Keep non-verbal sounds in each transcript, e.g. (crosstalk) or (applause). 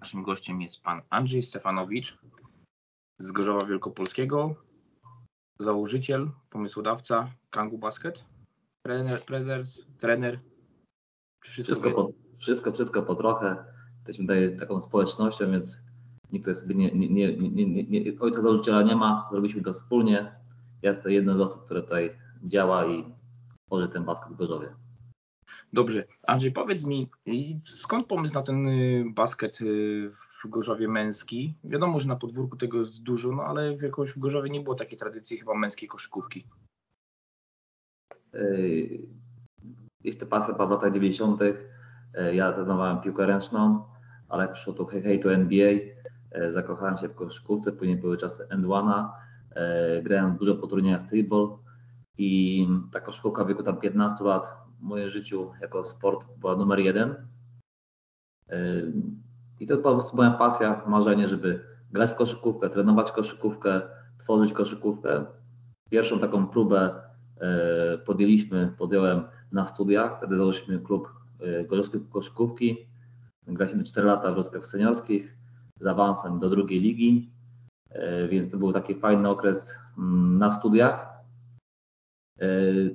naszym gościem jest pan Andrzej Stefanowicz z Gorzowa Wielkopolskiego, założyciel, pomysłodawca Kangu Basket, trener, prezes, trener. Wszystko, wszystko, po, wszystko, wszystko po trochę. Jesteśmy tutaj taką społecznością, więc nikt tutaj sobie nie, nie, nie, nie, nie, ojca założyciela nie ma, zrobiliśmy to wspólnie. Ja jestem jedną z osób, które tutaj działa i tworzy ten basket w Gorzowie. Dobrze. Andrzej, powiedz mi, skąd pomysł na ten y, basket y, w Gorzowie męski? Wiadomo, że na podwórku tego jest dużo, no ale jakoś w Gorzowie nie było takiej tradycji chyba męskiej koszykówki. Y, jest to pasja w latach 90. Ja trenowałem piłkę ręczną, ale jak przyszło to hej, hej to NBA, zakochałem się w koszykówce, później były czasy N1, grałem dużo po turniejach streetball i ta koszykówka w wieku tam 15 lat w moim życiu jako sport była numer jeden. I to po prostu moja pasja, marzenie, żeby grać w koszykówkę, trenować koszykówkę, tworzyć koszykówkę. Pierwszą taką próbę e, podjęliśmy, podjąłem na studiach, wtedy założyliśmy klub e, gorzowskiej koszykówki. Graliśmy 4 lata w rozgrywkach seniorskich z awansem do drugiej ligi, więc to był taki fajny okres mm, na studiach.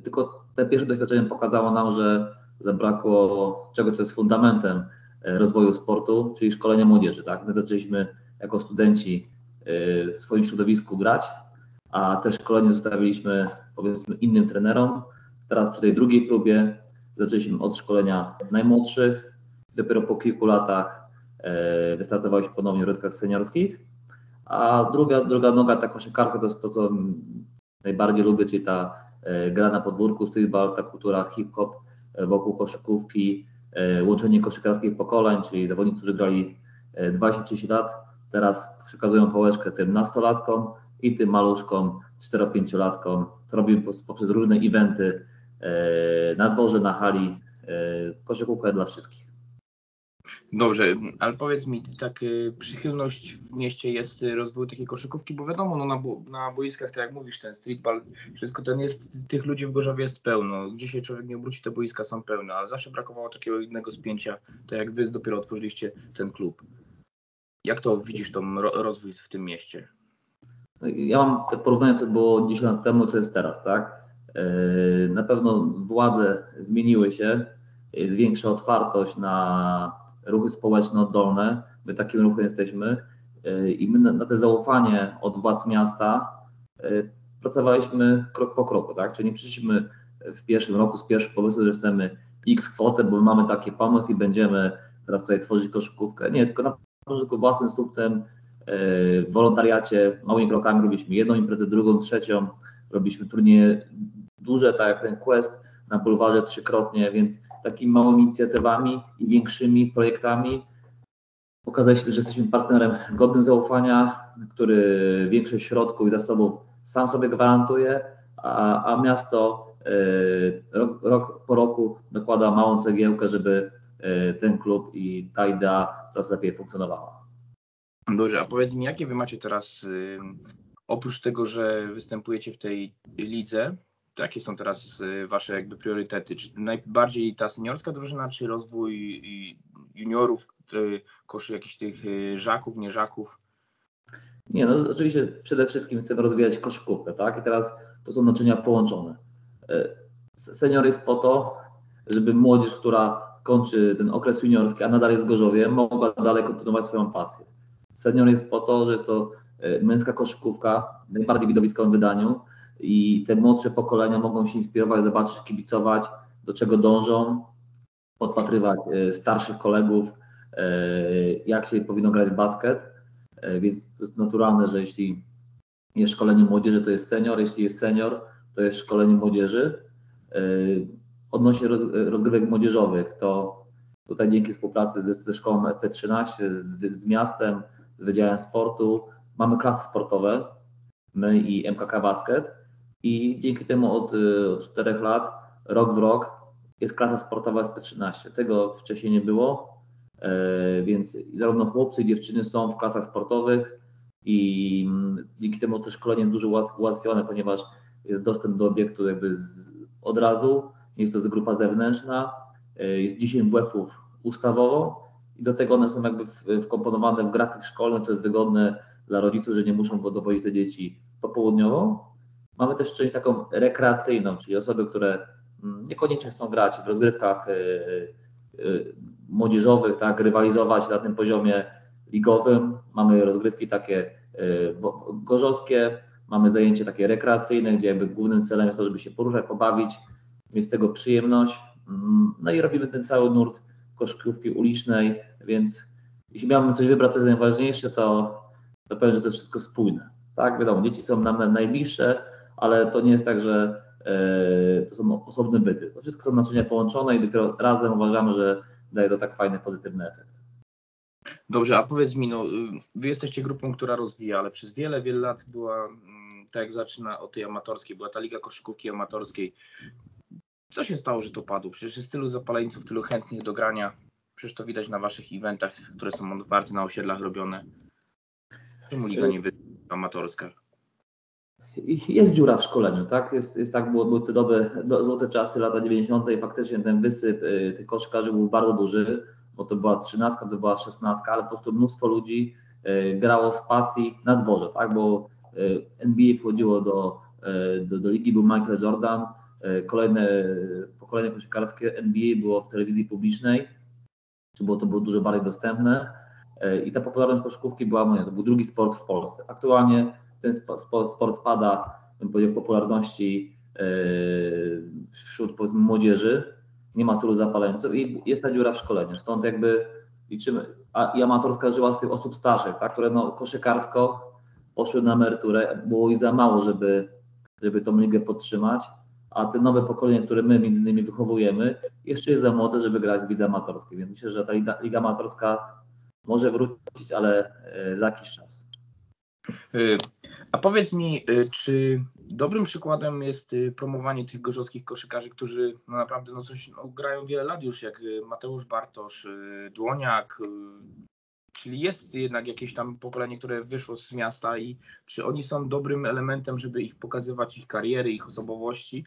Tylko te pierwsze doświadczenie pokazało nam, że zabrakło czegoś, co jest fundamentem e, rozwoju sportu, czyli szkolenia młodzieży. Tak? My zaczęliśmy jako studenci e, w swoim środowisku grać, a te szkolenie zostawiliśmy powiedzmy innym trenerom. Teraz przy tej drugiej próbie zaczęliśmy od szkolenia najmłodszych. Dopiero po kilku latach e, wystartowaliśmy ponownie w rozgrywkach seniorskich. A druga, druga noga, ta koszykarka, to jest to, co najbardziej lubię, czyli ta gra na podwórku, streetball, ta kultura hip-hop e, wokół koszykówki, e, łączenie koszykarskich pokoleń, czyli zawodnicy, którzy grali 20-30 lat, teraz przekazują pałeczkę tym nastolatkom i tym maluszkom, 4-5-latkom. To robimy poprzez różne eventy na dworze, na hali. Koszykówka dla wszystkich. Dobrze, ale powiedz mi, tak y, przychylność w mieście jest y, rozwoju takiej koszykówki, bo wiadomo, no na, na boiskach, tak jak mówisz, ten streetball, wszystko ten jest, tych ludzi w Gorzowie jest pełno. Gdzie się człowiek nie obróci, te boiska są pełne, ale zawsze brakowało takiego innego spięcia, tak jak wy dopiero otworzyliście ten klub. Jak to widzisz, tą rozwój w tym mieście? No ja mam te porównanie, co było 10 lat temu, co jest teraz, tak? Yy, na pewno władze zmieniły się, jest większa otwartość na ruchy społeczne oddolne, my takim ruchem jesteśmy e, i my na, te zaufanie od władz miasta e, pracowaliśmy krok po kroku, tak? Czyli nie przyszliśmy w pierwszym roku z pierwszym pomysłem, że chcemy x kwotę, bo mamy taki pomysł i będziemy teraz tutaj tworzyć koszykówkę. Nie, tylko na początku własnym sukcesem w wolontariacie małymi krokami robiliśmy jedną imprezę, drugą, trzecią, robiliśmy turnieje duże, tak jak ten Quest na bulwarze trzykrotnie, więc takimi małymi inicjatywami i większymi projektami pokazaliśmy, że jesteśmy partnerem godnym zaufania, który większość środków i zasobów sam sobie gwarantuje, a, a miasto y, rok, rok, po roku dokłada małą cegiełkę, żeby y, ten klub i ta idea coraz lepiej funkcjonowała. Dobrze, a powiedz mi, jakie wy macie teraz, y, oprócz tego, że występujecie w tej lidze, jakie są teraz y, wasze jakby priorytety? Czy najbardziej ta seniorska drużyna, czy rozwój juniorów, koszy jakichś tych y, żaków, nie żaków? Nie, no oczywiście przede wszystkim chcemy rozwijać koszykówkę, tak? I teraz to są naczynia połączone. Y, senior jest po to, żeby młodzież, która kończy ten okres juniorski, a nadal jest w Gorzowie, mogła dalej kontynuować swoją pasję. Senior jest po to, że to męska koszykówka w najbardziej widowiskowym wydaniu, i te młodsze pokolenia mogą się inspirować, zobaczyć, kibicować, do czego dążą, podpatrywać e, starszych kolegów, e, jak się powinno grać w basket. E, więc to jest naturalne, że jeśli jest szkolenie młodzieży, to jest senior, jeśli jest senior, to jest szkolenie młodzieży. Odnośnie rozgrywek młodzieżowych, to tutaj dzięki współpracy ze, ze szkołą SP13, z, z miastem, z Wydziałem Sportu, mamy klasy sportowe, my i MKK Basket i dzięki temu od, y, od 4 lat, rok w rok jest klasa sportowa SP13. Tego wcześniej nie było, e, więc zarówno chłopcy i dziewczyny są w klasach sportowych i mm, dzięki temu to szkolenie dużo ułatwione, ponieważ jest dostęp do obiektu jakby z, od razu, jest to grupa zewnętrzna, e, jest 10 WF-ów ustawowo i do tego one są jakby wkomponowane w grafik szkolny, co jest wygodne dla rodziców, że nie muszą dowozić te dzieci popołudniowo. Mamy też część taką rekreacyjną, czyli osoby, które mm, niekoniecznie chcą grać w rozgrywkach młodzieżowych, tak, rywalizować na tym poziomie ligowym. Mamy rozgrywki takie gorzowskie, mamy zajęcie takie rekreacyjne, gdzie jakby głównym celem jest to, żeby się poruszać, pobawić, mieć z tego przyjemność. Mm, no i robimy ten cały nurt koszykówki ulicznej, więc jeśli miałbym coś wybrać, to jest najważniejsze, to, to powiem, że to jest wszystko spójne. Tak, wiadomo, dzieci są nam najbliższe, ale to nie jest tak, że e, to są osobne byty. To wszystko są naczynia połączone i dopiero razem uważamy, że daje to tak fajny, pozytywny efekt. Dobrze, a powiedz mi, no, wy jesteście grupą, która rozwija, ale przez wiele, wiele lat była, mm, tak jak zaczyna od tej amatorskiej, była ta Liga Koszykówki Amatorskiej. Co się stało, że to padło? Przecież jest tylu zapaleńców, tylu chętnych do grania. Przecież to widać na waszych eventach, które są otwarte na osiedlach robione. Czemu liga nie wyszła amatorska? Jest dziura w szkoleniu, tak? Jest, jest tak, było, były te doby, do, złote czasy, lata 90. i faktycznie ten wysyp y, tych koszykarzy był bardzo duży, bo to była trzynastka, to była szesnastka, ale po prostu mnóstwo ludzi y, grało z pasji na dworze, tak? Bo y, NBA wchodziło do, y, do, do ligi, był Michael Jordan, y, kolejne pokolenie koszykarskie NBA było w telewizji publicznej, czy było to było dużo bardziej dostępne i ta popularność koszykówki była, no to był drugi sport w Polsce. Aktualnie ten sport spada, bym powiedział, w popularności wśród powiedzmy młodzieży, nie ma tylu zapaleńców i jest ta dziura w szkoleniu. Stąd jakby liczymy, a i amatorska żyła z tych osób starszych, tak, które no, koszykarsko poszły na emeryturę, było i za mało, żeby, żeby tą ligę podtrzymać, a te nowe pokolenie, które my między innymi wychowujemy, jeszcze jest za młode, żeby grać w lidze amatorskiej, więc myślę, że ta liga, liga amatorska może wrócić, ale e, za jakiś czas. Y, a powiedz mi, y, czy dobrym przykładem jest y, promowanie tych gorzowskich koszykarzy, którzy no naprawdę no coś no, grają wiele lat już, jak Mateusz Bartosz, Dłoniak, czyli jest jednak jakieś tam pokolenie, które wyszło z miasta i czy oni są dobrym elementem, żeby ich pokazywać, ich kariery, ich osobowości?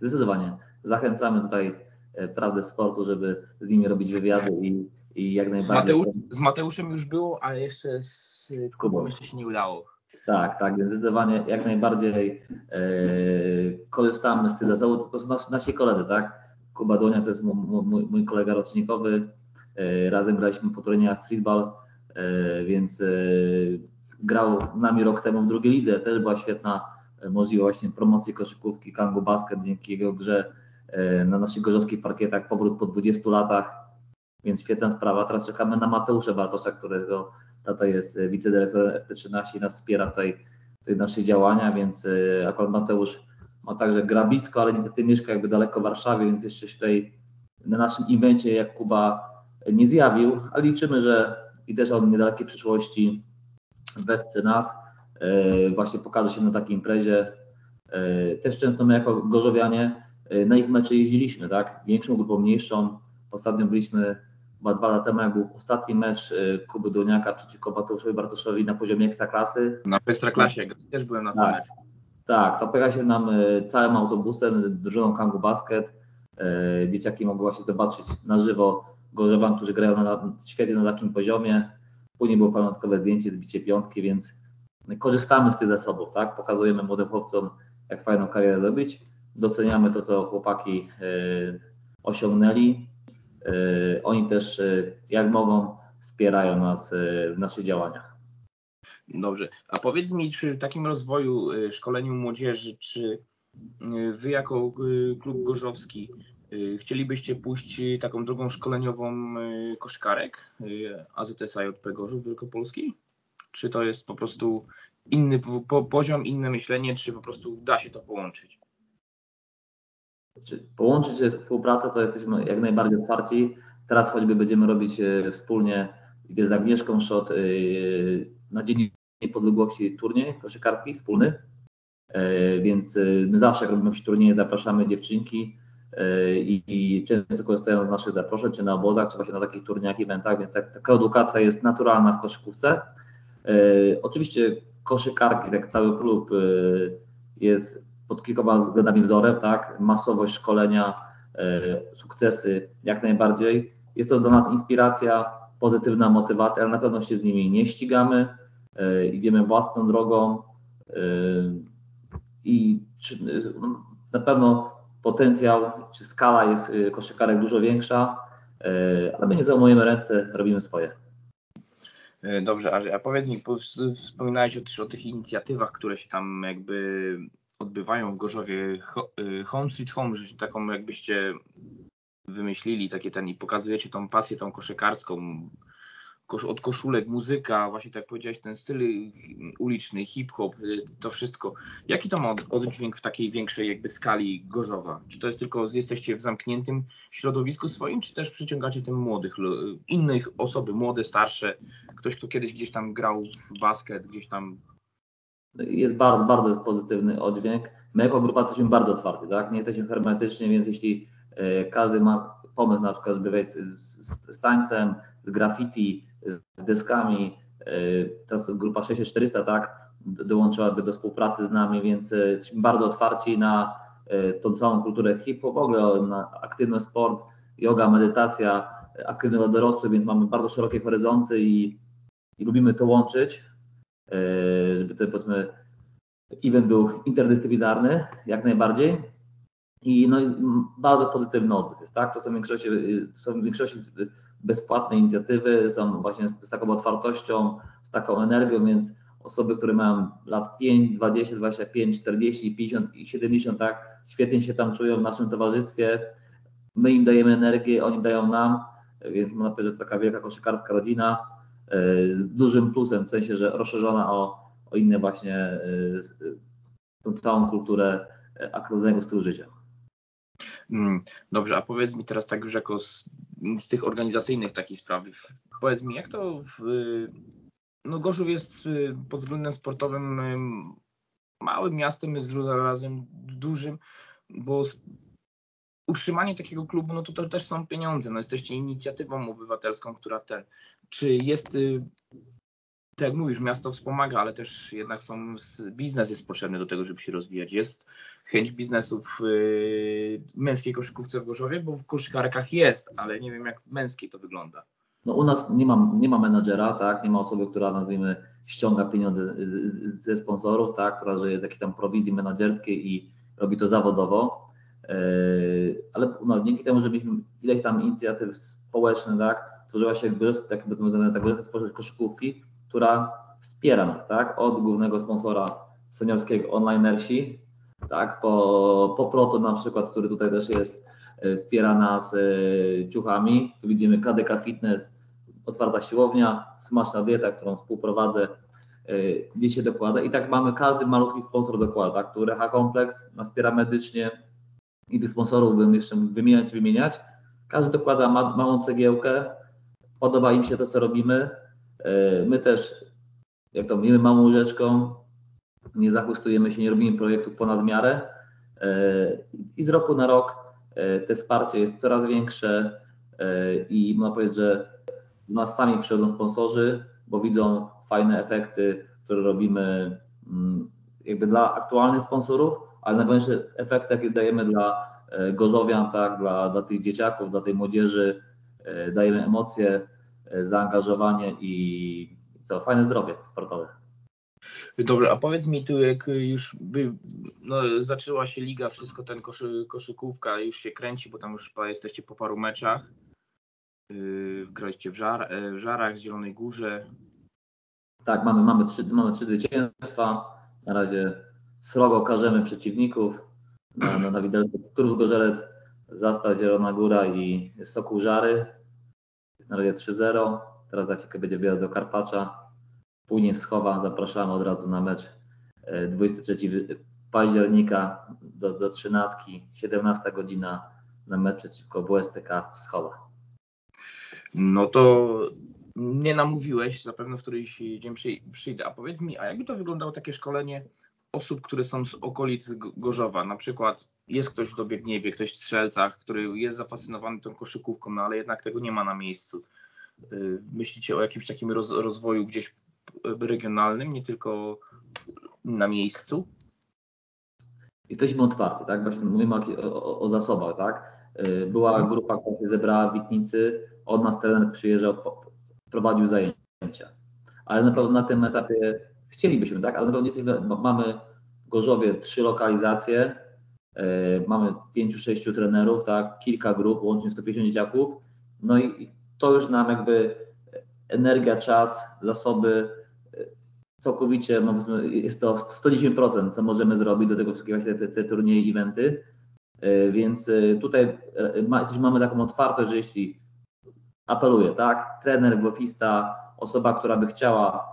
Zdecydowanie. Zachęcamy tutaj e, prawdę sportu, żeby z nimi robić wywiady i, i jak najbardziej. Z, Mateusz, z Mateuszem już było, a jeszcze z, Kubą jeszcze się nie udało. Tak, tak, więc zdecydowanie jak najbardziej e, korzystamy z tych zasobów. To, to są nasi, nasi koledzy, tak? Kuba Donia to jest mój, mój kolega rocznikowy. E, razem graliśmy po turniejach streetball, e, więc grał z nami rok temu w drugiej lidze. Też była świetna możliwość właśnie promocji koszykówki Kangu Basket dzięki jego grze na naszych gorzowskich parkietach powrót po 20 latach, więc świetna sprawa. Teraz czekamy na Mateusza Bartosza, którego Tata jest e, wicedyrektorem FP13 i nas wspiera tutaj w tych naszych działania, więc e, akurat Mateusz ma także grabisko, ale niestety mieszka jakby daleko w Warszawie, więc jeszcze się tutaj na naszym evencie jak Kuba nie zjawił, ale liczymy, że i też on w niedalekiej przyszłości wesprze nas, e, właśnie pokaże się na takiej imprezie. Też często my jako gorzowianie na ich mecze jeździliśmy, tak? Większą grupą, mniejszą. Ostatnio byliśmy chyba dwa lata temu, jak był ostatni mecz y, Kuby Doniaka przeciwko Mateuszowi Bartoszowi na poziomie ekstraklasy. Na ekstraklasie, też byłem na tym tak, meczu. Tak, to się nam y, całym autobusem, drużyną Kangu Basket. Y, dzieciaki mogły właśnie zobaczyć na żywo Gorzowan, którzy grają na, świetnie na takim poziomie. Później było pamiątkowe zdjęcie, zbicie piątki, więc korzystamy z tych zasobów, tak? Pokazujemy młodym chłopcom, jak fajną karierę zrobić. Doceniamy to, co chłopaki osiągnęli oni też y, jak mogą wspierają nas y, w naszych działaniach. Dobrze. A powiedz mi, czy w takim rozwoju, szkoleniu młodzieży, czy wy jako klub gorzowski chcielibyście pójść taką drogą szkoleniową koszkarek AZS AJP Gorzów Wielkopolski? Czy to jest po prostu inny poziom, inne myślenie, czy po prostu da się to połączyć? Połączyć się współpracę, to jesteśmy jak najbardziej otwarci. Teraz choćby będziemy robić e, wspólnie, z Agnieszką Szot e, na Dzień Niepodległości turniej koszykarski wspólny, e, więc my zawsze jak robimy jakieś turnieje, zapraszamy dziewczynki i, często korzystają z naszych zaproszeń, czy na obozach, czy właśnie na takich turniejach, eventach, więc tak, taka edukacja jest naturalna w koszykówce. Oczywiście koszykarki, jak cały klub jest pod kilkoma względami wzorem, tak? Masowość szkolenia, e, sukcesy jak najbardziej. jest to dla nas inspiracja, pozytywna motywacja, ale na pewno się z nimi nie ścigamy, idziemy własną drogą i na pewno potencjał czy skala jest koszykarek dużo większa, ale my nie załamujemy ręce, robimy swoje. Dobrze, a, powiedz mi, wspominałeś o tych inicjatywach, które się tam jakby odbywają w Gorzowie. Home Street Home, że taką jakbyście wymyślili takie ten i pokazujecie tą pasję tą koszykarską, od koszulek, muzyka, właśnie tak powiedziałeś, ten styl uliczny, hip-hop, y, to wszystko. Jaki to ma oddźwięk w takiej większej jakby skali Gorzowa? Czy to jest tylko, jesteście w zamkniętym środowisku swoim, czy też przyciągacie tym młodych, innych osoby, młode, starsze, ktoś, kto kiedyś gdzieś tam grał w basket, gdzieś tam jest bardzo, bardzo pozytywny oddźwięk. My jako grupa jesteśmy bardzo otwarci, tak? Nie jesteśmy hermetyczni, więc jeśli e, każdy ma pomysł na przykład, z, z, z tańcem, z graffiti, z, deskami, e, to grupa 6400, tak? Dołączyłaby do współpracy z nami, więc e, jesteśmy bardzo otwarci na tą całą kulturę hip-hop, w ogóle na aktywny sport, yoga, medytacja, aktywny dla dorosłych, więc mamy bardzo szerokie horyzonty i, i lubimy to łączyć. E, żeby ten powiedzmy event był interdyscyplinarny jak najbardziej. I no, bardzo pozytywny odzew jest, tak? To są w większości, są w większości bezpłatne inicjatywy, są właśnie z, z taką otwartością, z taką energią, więc osoby, które mają lat 5, 20, 25, 40, 50 i 70, tak, świetnie się tam czują w naszym towarzystwie. My im dajemy energię, oni dają nam, więc można powiedzieć, że to taka wielka koszykarska rodzina. E, z dużym plusem, w sensie, że rozszerzona o, o inne właśnie e, tą całą kulturę aktywnego stylu życia. Mm, dobrze, a powiedz mi teraz tak już jako z, z tych organizacyjnych takich spraw, powiedz mi, jak to w, no Gorzów jest pod względem sportowym małym miastem, jest zarazem dużym, bo utrzymanie takiego klubu, no to, to też są pieniądze. No jesteście inicjatywą obywatelską, która te, czy jest, y, tak jak mówisz, miasto wspomaga, ale też jednak są, biznes jest potrzebny do tego, żeby się rozwijać. Jest chęć biznesu w y, męskiej koszykówce w Gorzowie, bo w koszykarkach jest, ale nie wiem jak męskiej to wygląda. No u nas nie ma, nie ma menadżera, tak? nie ma osoby, która nazwijmy ściąga pieniądze ze sponsorów, tak? która żyje z jakiejś tam prowizji menadżerskiej i robi to zawodowo. Yy, ale no, dzięki temu, że mieliśmy ileś tam inicjatyw społecznych, tak, tworzyła się tak, tak, tak społeczność koszykówki, która wspiera nas, tak, od głównego sponsora seniorskiego Onlinersi, tak, po, po Proto na przykład, który tutaj też jest, yy, wspiera nas yy, ciuchami. Tu widzimy KDK Fitness, otwarta siłownia, smaczna dieta, którą współprowadzę, gdzie się dokłada. I tak mamy każdy malutki sponsor dokłada, tak, tu Reha Kompleks nas wspiera medycznie, i tych sponsorów bym jeszcze wymieniać, wymieniać. Każdy dokłada ma, małą cegiełkę, podoba im się to, co robimy. E, my też, jak to mówimy, małą łyżeczką, nie zachłystujemy się, nie robimy projektów ponad miarę e, i z roku na rok e, te wsparcie jest coraz większe i można powiedzieć, że do nas sami przychodzą sponsorzy, bo widzą fajne efekty, które robimy mm, jakby dla aktualnych sponsorów, ale najważniejsze efekty, jakie dajemy dla e, gorzowian, tak, dla, dla tych dzieciaków, dla tej młodzieży, e, dajemy emocje, e, zaangażowanie i co, fajne zdrowie sportowe. Dobrze, a powiedz mi tu, jak już by, no, zaczęła się liga, wszystko ten koszy, koszykówka już się kręci, bo tam już jesteście po paru meczach. Yy, graliście w, żar, w Żarach, w Zielonej Górze. Tak, mamy, mamy, trzy, mamy trzy zwycięstwa. Na razie srogo karzemy przeciwników. Na, na, na widelcu Turów Gorzelec, Zasta Zielona Góra i Sokół Żary. Na razie 3-0. Teraz za chwilkę będzie wjazd do Karpacza. Później Schowa. Zapraszamy od razu na mecz 23 e, października do, do 13, 17 godzina na mecz przeciwko WSTK Schowa. No to nie namówiłeś, zapewne w któryś dzień przyjdę. A powiedz mi, a jakby to wyglądało takie szkolenie osób, które są z okolic Gorzowa. Na przykład jest ktoś w Dobiegniewie, ktoś w Strzelcach, który jest zafascynowany tą koszykówką, no ale jednak tego nie ma na miejscu. Y, myślicie o jakimś takim roz, rozwoju gdzieś regionalnym, nie tylko na miejscu? Jesteśmy otwarci, tak? Właśnie mówimy o, o, o zasobach, tak? y, była grupa, która się zebrała w Witnicy, od nas trener przyjeżdżał, prowadził zajęcia. Ale na pewno na tym etapie chcielibyśmy, tak? Ale na pewno jesteśmy, mamy w Gorzowie trzy lokalizacje, yy, mamy pięciu, sześciu trenerów, tak? Kilka grup, łącznie 150 dzieciaków. No i to już nam jakby energia, czas, zasoby całkowicie, jest to 110%, co możemy zrobić do tego wszystkiego, te, te, turnieje, eventy. E, więc e, tutaj e, mamy taką otwartość, że jeśli apeluję, tak, trener, wofista, osoba, która by chciała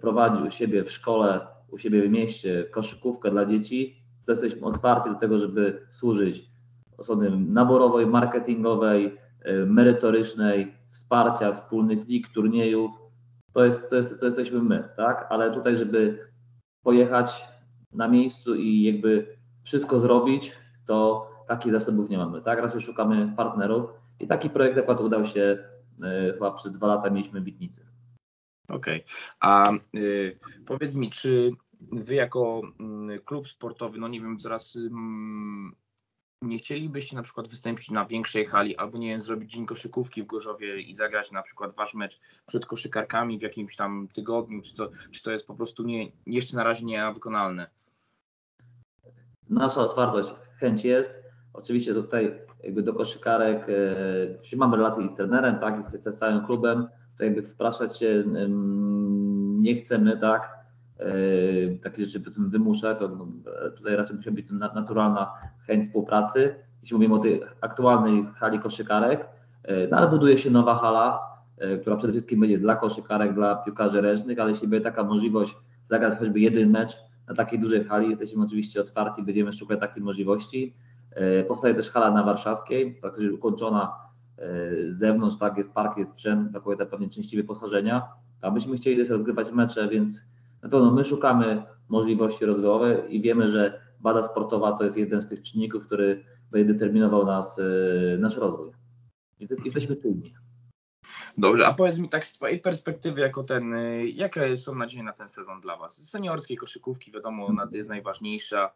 prowadzić u siebie w szkole, u siebie w mieście koszykówkę dla dzieci, to jesteśmy otwarci do tego, żeby służyć osobie naborowej, marketingowej, merytorycznej, wsparcia wspólnych lig, turniejów, to, jest, to, jest, to jesteśmy my, tak? Ale tutaj, żeby pojechać na miejscu i jakby wszystko zrobić, to takich zasobów nie mamy, tak? Raczej szukamy partnerów i taki projekt akurat udał się y, chyba przez dwa lata mieliśmy w Witnicy. Okej, okay. a y, powiedz mi, czy wy jako y, klub sportowy, no nie wiem, coraz nie chcielibyście na przykład wystąpić na większej hali albo nie wiem, zrobić dzień koszykówki w Gorzowie i zagrać na przykład wasz mecz przed koszykarkami w jakimś tam tygodniu, czy to, czy to jest po prostu nie, jeszcze na razie niewykonalne? Nasza otwartość, chęć jest. Oczywiście tutaj jakby do koszykarek, e, mamy relacje i z trenerem, tak, i z, z całym klubem, to jakby wpraszać się nie chcemy, tak, Yy, takie rzeczy wymusza, to no, tutaj raczej musi być naturalna chęć współpracy. Jeśli mówimy o tej aktualnej hali koszykarek, yy, no ale buduje się nowa hala, yy, która przede wszystkim będzie dla koszykarek, dla piłkarzy ręcznych, ale jeśli będzie taka możliwość zagrać choćby jeden mecz na takiej dużej hali, jesteśmy oczywiście otwarci, będziemy szukać takiej możliwości. Powstaje też hala na Warszawskiej, praktycznie ukończona z zewnątrz, tak, jest park, jest sprzęt, brakuje tam pewnie części wyposażenia. Tam byśmy chcieli też rozgrywać mecze, więc na pewno my szukamy możliwości rozwojowe i wiemy, że bada sportowa to jest jeden z tych czynników, który będzie determinował nas, e, nasz rozwój. I jesteśmy czujni. Dobrze, a powiedz mi tak z Twojej perspektywy jako ten, e, jakie są nadzieje na ten sezon dla Was? Seniorskiej koszykówki, wiadomo, ona jest najważniejsza.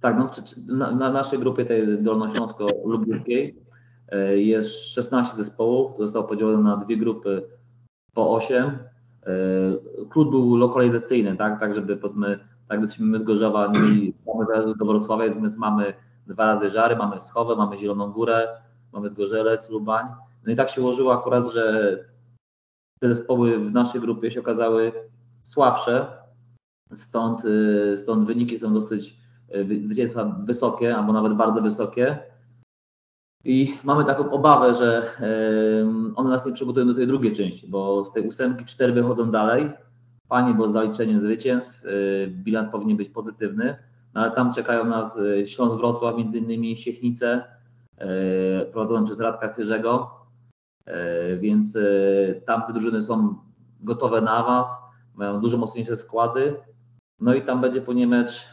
Tak, no, na, na naszej grupie tej dolnośląsko-lubliniskiej e, jest 16 zespołów, to zostało podzielone na dwie grupy po 8 E, klub był lokalizacyjny, tak, tak żeby powiedzmy, tak byśmy my z Gorzowa nie mieli (clears throat) do Wrocławia, więc mamy dwa razy Żary, mamy Schowę, mamy Zieloną Górę, mamy Zgorzelec, Lubań. No i tak się ułożyło akurat, że te zespoły w naszej grupie się okazały słabsze, stąd, e, stąd wyniki są dosyć e, zwycięstwa wysokie, albo nawet bardzo wysokie. I mamy taką obawę, że one nas nie przygotują do tej drugiej części, bo z tej ósemki cztery wychodzą dalej. Panie, bo z zaliczeniem zwycięstw y, bilans powinien być pozytywny, no ale tam czekają nas y, Śląsk Wrocław, między innymi Siechnice, y, prowadzone przez Radka Chyrzego, więc tamte drużyny są gotowe na awans, mają dużo mocniejsze składy. No i tam będzie po nie mecz,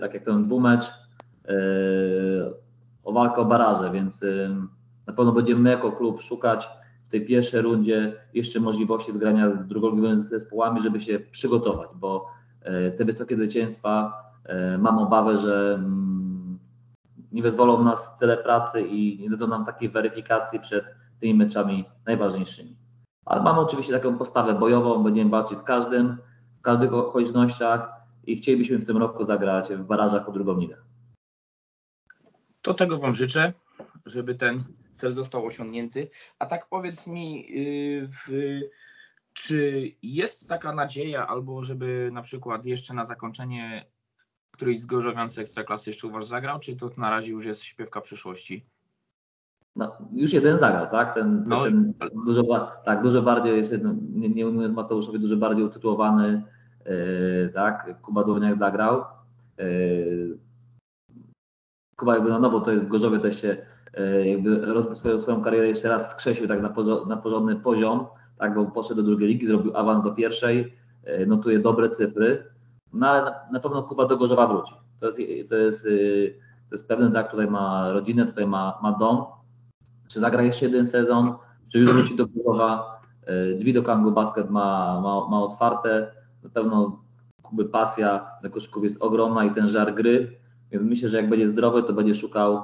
tak jak ten dwumecz, o walkę o baraże, więc na pewno będziemy my jako klub szukać w tej pierwszej rundzie jeszcze możliwości grania z drugoligowymi zespołami, żeby się przygotować, bo e, te wysokie zwycięstwa e, mam obawę, że mm, nie wyzwolą nas tyle pracy i nie dadzą nam takiej weryfikacji przed tymi meczami najważniejszymi. Ale mamy oczywiście taką postawę bojową, będziemy walczyć z każdym, w każdych okolicznościach i chcielibyśmy w tym roku zagrać w barażach o drugą ligę. To tego Wam życzę, żeby ten cel został osiągnięty. A tak powiedz mi, yy, w, czy jest taka nadzieja, albo żeby na przykład jeszcze na zakończenie któryś z gorzowian z Ekstraklasy jeszcze u Was zagrał, czy to na razie już jest śpiewka przyszłości? No, już jeden zagrał, tak? Ten, no, ten dużo, tak, dużo bardziej jest, nie, nie mówiąc Mateuszowi, dużo bardziej utytułowany, yy, tak? Kuba Dłoniak zagrał. Yy, Kuba jakby na nowo to jest w Gorzowie też się e, jakby rozbił swoją, karierę jeszcze raz skrzesił tak na, na porządny poziom, tak, bo poszedł do drugiej ligi, zrobił awans do pierwszej, e, notuje dobre cyfry, no ale na, na pewno Kuba do Gorzowa wróci. To jest, to jest, e, to jest pewne, tak, tutaj ma rodzinę, tutaj ma, ma dom, czy zagra jeszcze jeden sezon, czy już wróci do Gorzowa, drzwi do Kangu Basket ma, ma, ma otwarte, na pewno Kuby pasja do koszków jest ogromna i ten żar gry, więc myślę, że jak będzie zdrowy, to będzie szukał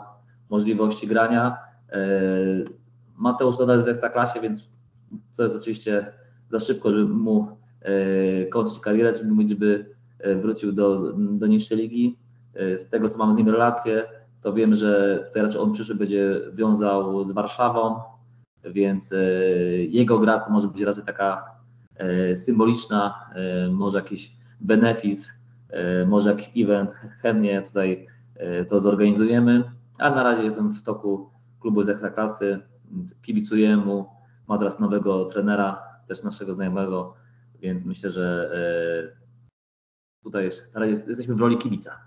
możliwości grania. Mateusz nadal jest w Ekstraklasie, więc to jest oczywiście za szybko, żeby mu kończyć karierę, czy mówić, żeby wrócił do, do niższej ligi. Z tego, co mamy z nim relacje, to wiem, że tutaj raczej on przyszły będzie wiązał z Warszawą, więc jego gra to może być raczej taka symboliczna, może jakiś benefis, może jakiś event, chętnie tutaj to zorganizujemy, a na razie jestem w toku klubu z Ekstraklasy, kibicuję mu, ma teraz nowego trenera, też naszego znajomego, więc myślę, że tutaj na razie jesteśmy w roli kibica.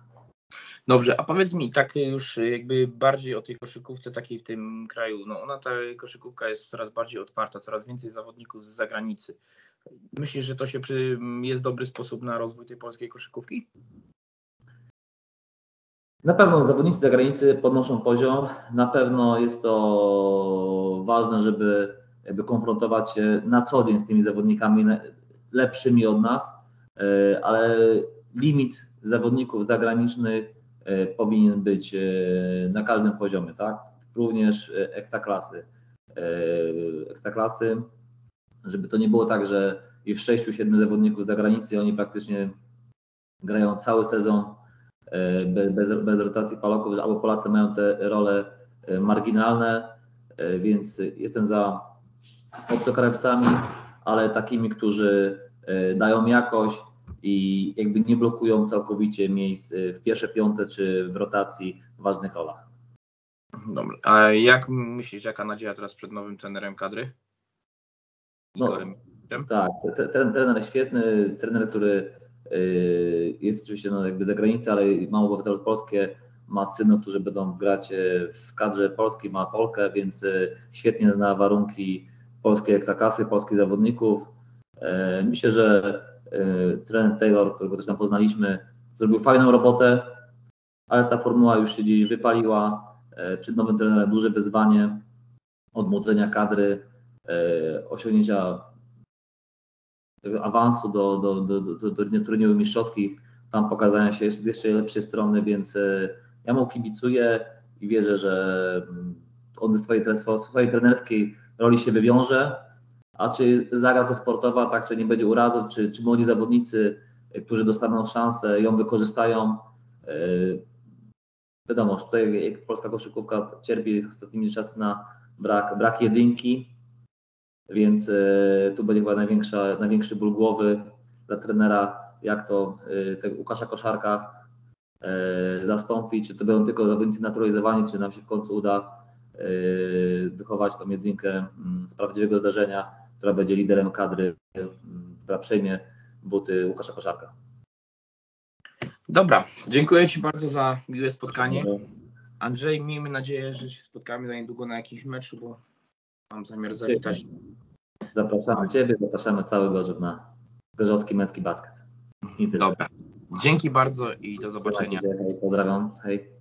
Dobrze, a powiedz mi tak już jakby bardziej o tej koszykówce takiej w tym kraju. No ona ta koszykówka jest coraz bardziej otwarta, coraz więcej zawodników z zagranicy. Myślisz, że to się przy, jest dobry sposób na rozwój tej polskiej koszykówki? Na pewno zawodnicy zagranicy podnoszą poziom. Na pewno jest to ważne, żeby jakby konfrontować się na co dzień z tymi zawodnikami lepszymi od nas, e, ale limit zawodników zagranicznych e, powinien być e, na każdym poziomie, tak? Również ekstraklasy. Ekstraklasy, żeby to nie było tak, że jest 6-7 zawodników z zagranicy i oni praktycznie grają cały sezon bez, bez rotacji Polaków, albo Polacy mają te role marginalne, więc jestem za obcokrajowcami, ale takimi, którzy dają jakość, i jakby nie blokują całkowicie miejsc w pierwsze piąte czy w rotacji w ważnych rolach. Dobra. A jak myślisz, jaka nadzieja teraz przed nowym trenerem kadry? No, tak, ten trener świetny, trener, który y, jest oczywiście no, jakby za granicą, ale ma obywatelstwo polskie, ma synów, którzy będą grać y, w kadrze polskiej, ma Polkę, więc świetnie zna warunki polskiej ekstraklasy, polskich zawodników. Myślę, że E, trener Taylor, którego też tam poznaliśmy, zrobił fajną robotę, ale ta formuła już się gdzieś wypaliła. E, przed nowym trenerem duże wyzwanie odmłodzenia kadry, e, osiągnięcia awansu do, do, do, do, do turniejów mistrzowskich, tam pokazania się jeszcze, jeszcze lepszej strony, więc ja mu kibicuję i wierzę, że mm, on ze swojej, swojej trenerskiej roli się wywiąże a czy zagra to sportowa, tak, czy nie będzie urazów, czy, czy młodzi zawodnicy, którzy dostaną szansę, ją wykorzystają. E, wiadomo, tutaj polska koszykówka cierpi ostatnimi czasy na brak, brak jedynki, więc e, tu będzie chyba największa, największy ból głowy dla trenera, jak to tak Łukasza Koszarka zastąpić, czy to będą tylko zawodnicy naturalizowani, czy nam się w końcu uda wychować tą jedynkę mm, z prawdziwego zdarzenia która będzie liderem kadry, która przejmie buty Łukasza Koszarka. Dobra, dziękuję Ci bardzo za miłe spotkanie. Andrzej, miejmy nadzieję, że się spotkamy za niedługo na jakimś meczu, bo mam zamiar zawitać. Zapraszamy Ciebie, zapraszamy cały Gorzów na gorzowski męski basket. Dobra, dzięki bardzo i do zobaczenia. Pozdrawiam, hej.